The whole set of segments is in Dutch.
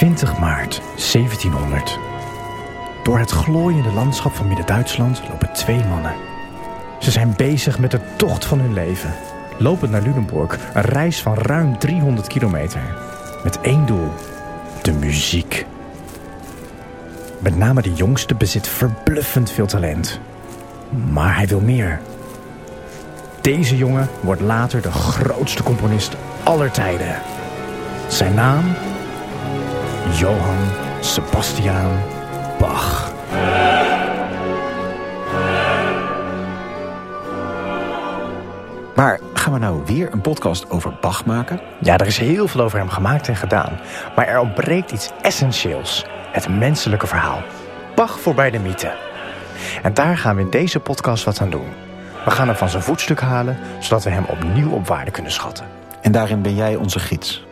20 maart 1700. Door het glooiende landschap van Midden-Duitsland lopen twee mannen. Ze zijn bezig met de tocht van hun leven. Lopend naar Lunenburg, een reis van ruim 300 kilometer. Met één doel: de muziek. Met name de jongste bezit verbluffend veel talent. Maar hij wil meer. Deze jongen wordt later de grootste componist aller tijden. Zijn naam? Johann Sebastian Bach. Maar gaan we nou weer een podcast over Bach maken? Ja, er is heel veel over hem gemaakt en gedaan. Maar er ontbreekt iets essentieels. Het menselijke verhaal. Bach voorbij de mythe. En daar gaan we in deze podcast wat aan doen. We gaan hem van zijn voetstuk halen, zodat we hem opnieuw op waarde kunnen schatten. En daarin ben jij onze gids.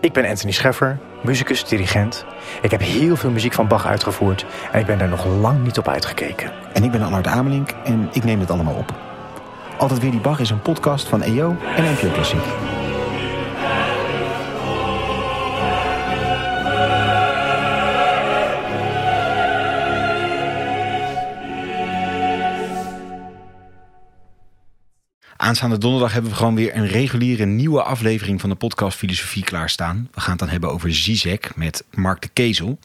Ik ben Anthony Scheffer, muzikus, dirigent. Ik heb heel veel muziek van Bach uitgevoerd en ik ben daar nog lang niet op uitgekeken. En ik ben Allard Amelink en ik neem het allemaal op. Altijd weer die Bach is een podcast van EO en NPO Klassiek. Aanstaande donderdag hebben we gewoon weer een reguliere nieuwe aflevering van de podcast Filosofie klaarstaan. We gaan het dan hebben over Zizek met Mark de Kezel.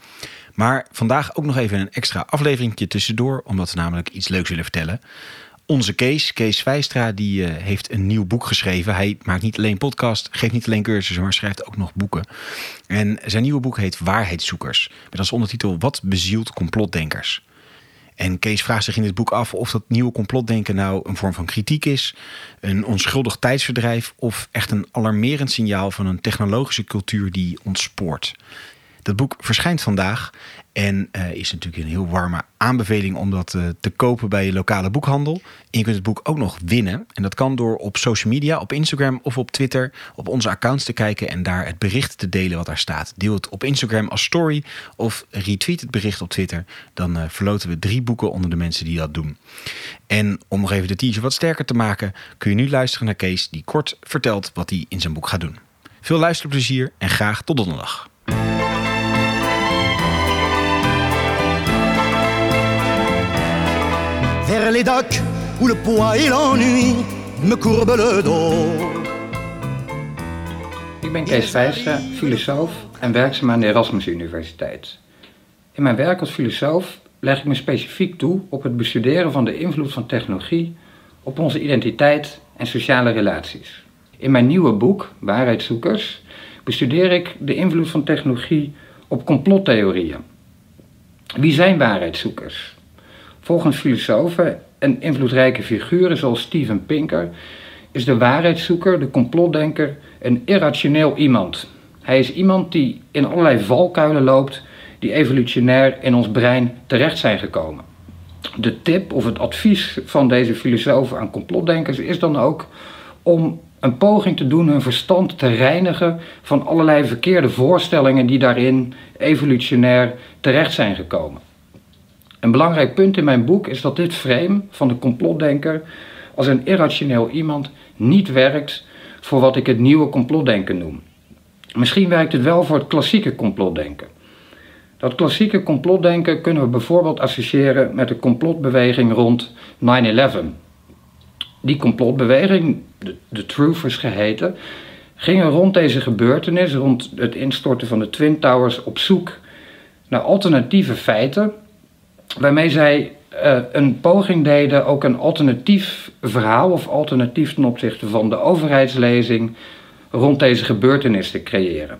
Maar vandaag ook nog even een extra afleveringje tussendoor, omdat we namelijk iets leuks willen vertellen. Onze Kees, Kees Wijstra, die uh, heeft een nieuw boek geschreven. Hij maakt niet alleen podcast, geeft niet alleen cursussen, maar schrijft ook nog boeken. En zijn nieuwe boek heet Waarheidszoekers. Met als ondertitel Wat bezielt complotdenkers? En Kees vraagt zich in dit boek af of dat nieuwe complotdenken nou een vorm van kritiek is, een onschuldig tijdsverdrijf of echt een alarmerend signaal van een technologische cultuur die ontspoort. Dat boek verschijnt vandaag en uh, is natuurlijk een heel warme aanbeveling om dat uh, te kopen bij je lokale boekhandel. En je kunt het boek ook nog winnen. En dat kan door op social media, op Instagram of op Twitter, op onze accounts te kijken en daar het bericht te delen wat daar staat. Deel het op Instagram als story of retweet het bericht op Twitter. Dan uh, verloten we drie boeken onder de mensen die dat doen. En om nog even de teaser wat sterker te maken, kun je nu luisteren naar Kees die kort vertelt wat hij in zijn boek gaat doen. Veel luisterplezier en graag tot donderdag. Les docks où le poids et l'ennui me courbent le dos. Ik ben Kees Vijstra, filosoof en werkzaam aan de Erasmus Universiteit. In mijn werk als filosoof leg ik me specifiek toe op het bestuderen van de invloed van technologie op onze identiteit en sociale relaties. In mijn nieuwe boek, Waarheidszoekers, bestudeer ik de invloed van technologie op complottheorieën. Wie zijn waarheidszoekers? Volgens filosofen en invloedrijke figuren zoals Steven Pinker is de waarheidszoeker, de complotdenker, een irrationeel iemand. Hij is iemand die in allerlei valkuilen loopt die evolutionair in ons brein terecht zijn gekomen. De tip of het advies van deze filosofen aan complotdenkers is dan ook om een poging te doen hun verstand te reinigen van allerlei verkeerde voorstellingen die daarin evolutionair terecht zijn gekomen. Een belangrijk punt in mijn boek is dat dit frame van de complotdenker als een irrationeel iemand niet werkt voor wat ik het nieuwe complotdenken noem. Misschien werkt het wel voor het klassieke complotdenken. Dat klassieke complotdenken kunnen we bijvoorbeeld associëren met de complotbeweging rond 9-11. Die complotbeweging, de, de Truthers geheten, gingen rond deze gebeurtenis, rond het instorten van de Twin Towers, op zoek naar alternatieve feiten waarmee zij uh, een poging deden ook een alternatief verhaal of alternatief ten opzichte van de overheidslezing rond deze gebeurtenis te creëren.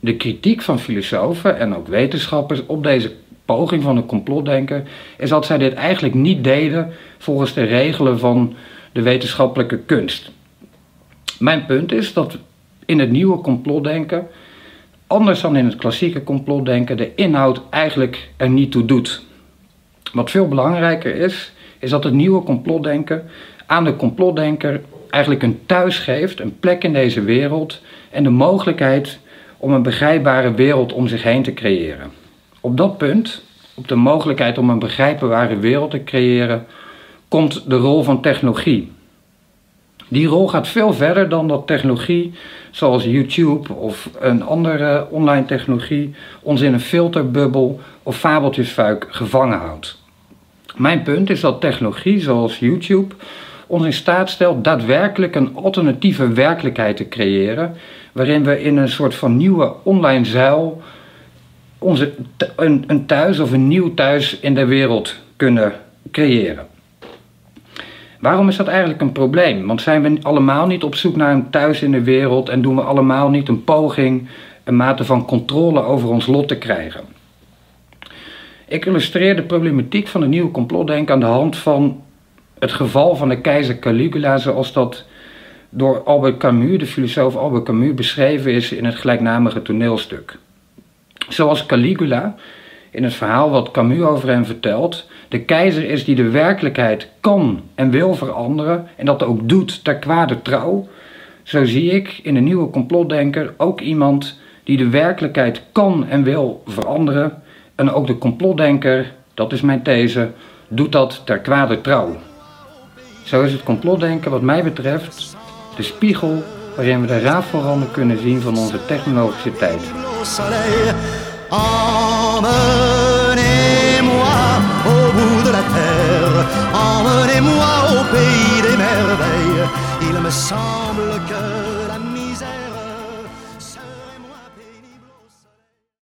De kritiek van filosofen en ook wetenschappers op deze poging van een complotdenken is dat zij dit eigenlijk niet deden volgens de regelen van de wetenschappelijke kunst. Mijn punt is dat in het nieuwe complotdenken, anders dan in het klassieke complotdenken, de inhoud eigenlijk er niet toe doet. Wat veel belangrijker is, is dat het nieuwe complotdenken aan de complotdenker eigenlijk een thuis geeft, een plek in deze wereld en de mogelijkheid om een begrijpbare wereld om zich heen te creëren. Op dat punt, op de mogelijkheid om een begrijpbare wereld te creëren, komt de rol van technologie. Die rol gaat veel verder dan dat technologie zoals YouTube of een andere online technologie ons in een filterbubbel of fabeltjesfuik gevangen houdt. Mijn punt is dat technologie zoals YouTube ons in staat stelt daadwerkelijk een alternatieve werkelijkheid te creëren, waarin we in een soort van nieuwe online zuil onze, een, een thuis of een nieuw thuis in de wereld kunnen creëren. Waarom is dat eigenlijk een probleem? Want zijn we allemaal niet op zoek naar een thuis in de wereld en doen we allemaal niet een poging een mate van controle over ons lot te krijgen? Ik illustreer de problematiek van het nieuwe complotdenken aan de hand van het geval van de keizer Caligula zoals dat door Albert Camus, de filosoof Albert Camus, beschreven is in het gelijknamige toneelstuk. Zoals Caligula, in het verhaal wat Camus over hem vertelt, de keizer is die de werkelijkheid kan en wil veranderen en dat ook doet ter kwade trouw, zo zie ik in de nieuwe complotdenker ook iemand die de werkelijkheid kan en wil veranderen en ook de complotdenker, dat is mijn these, doet dat ter kwade trouw. Zo is het complotdenken wat mij betreft de spiegel waarin we de raafveranden kunnen zien van onze technologische tijd. Au pays des merveilles. Il me semble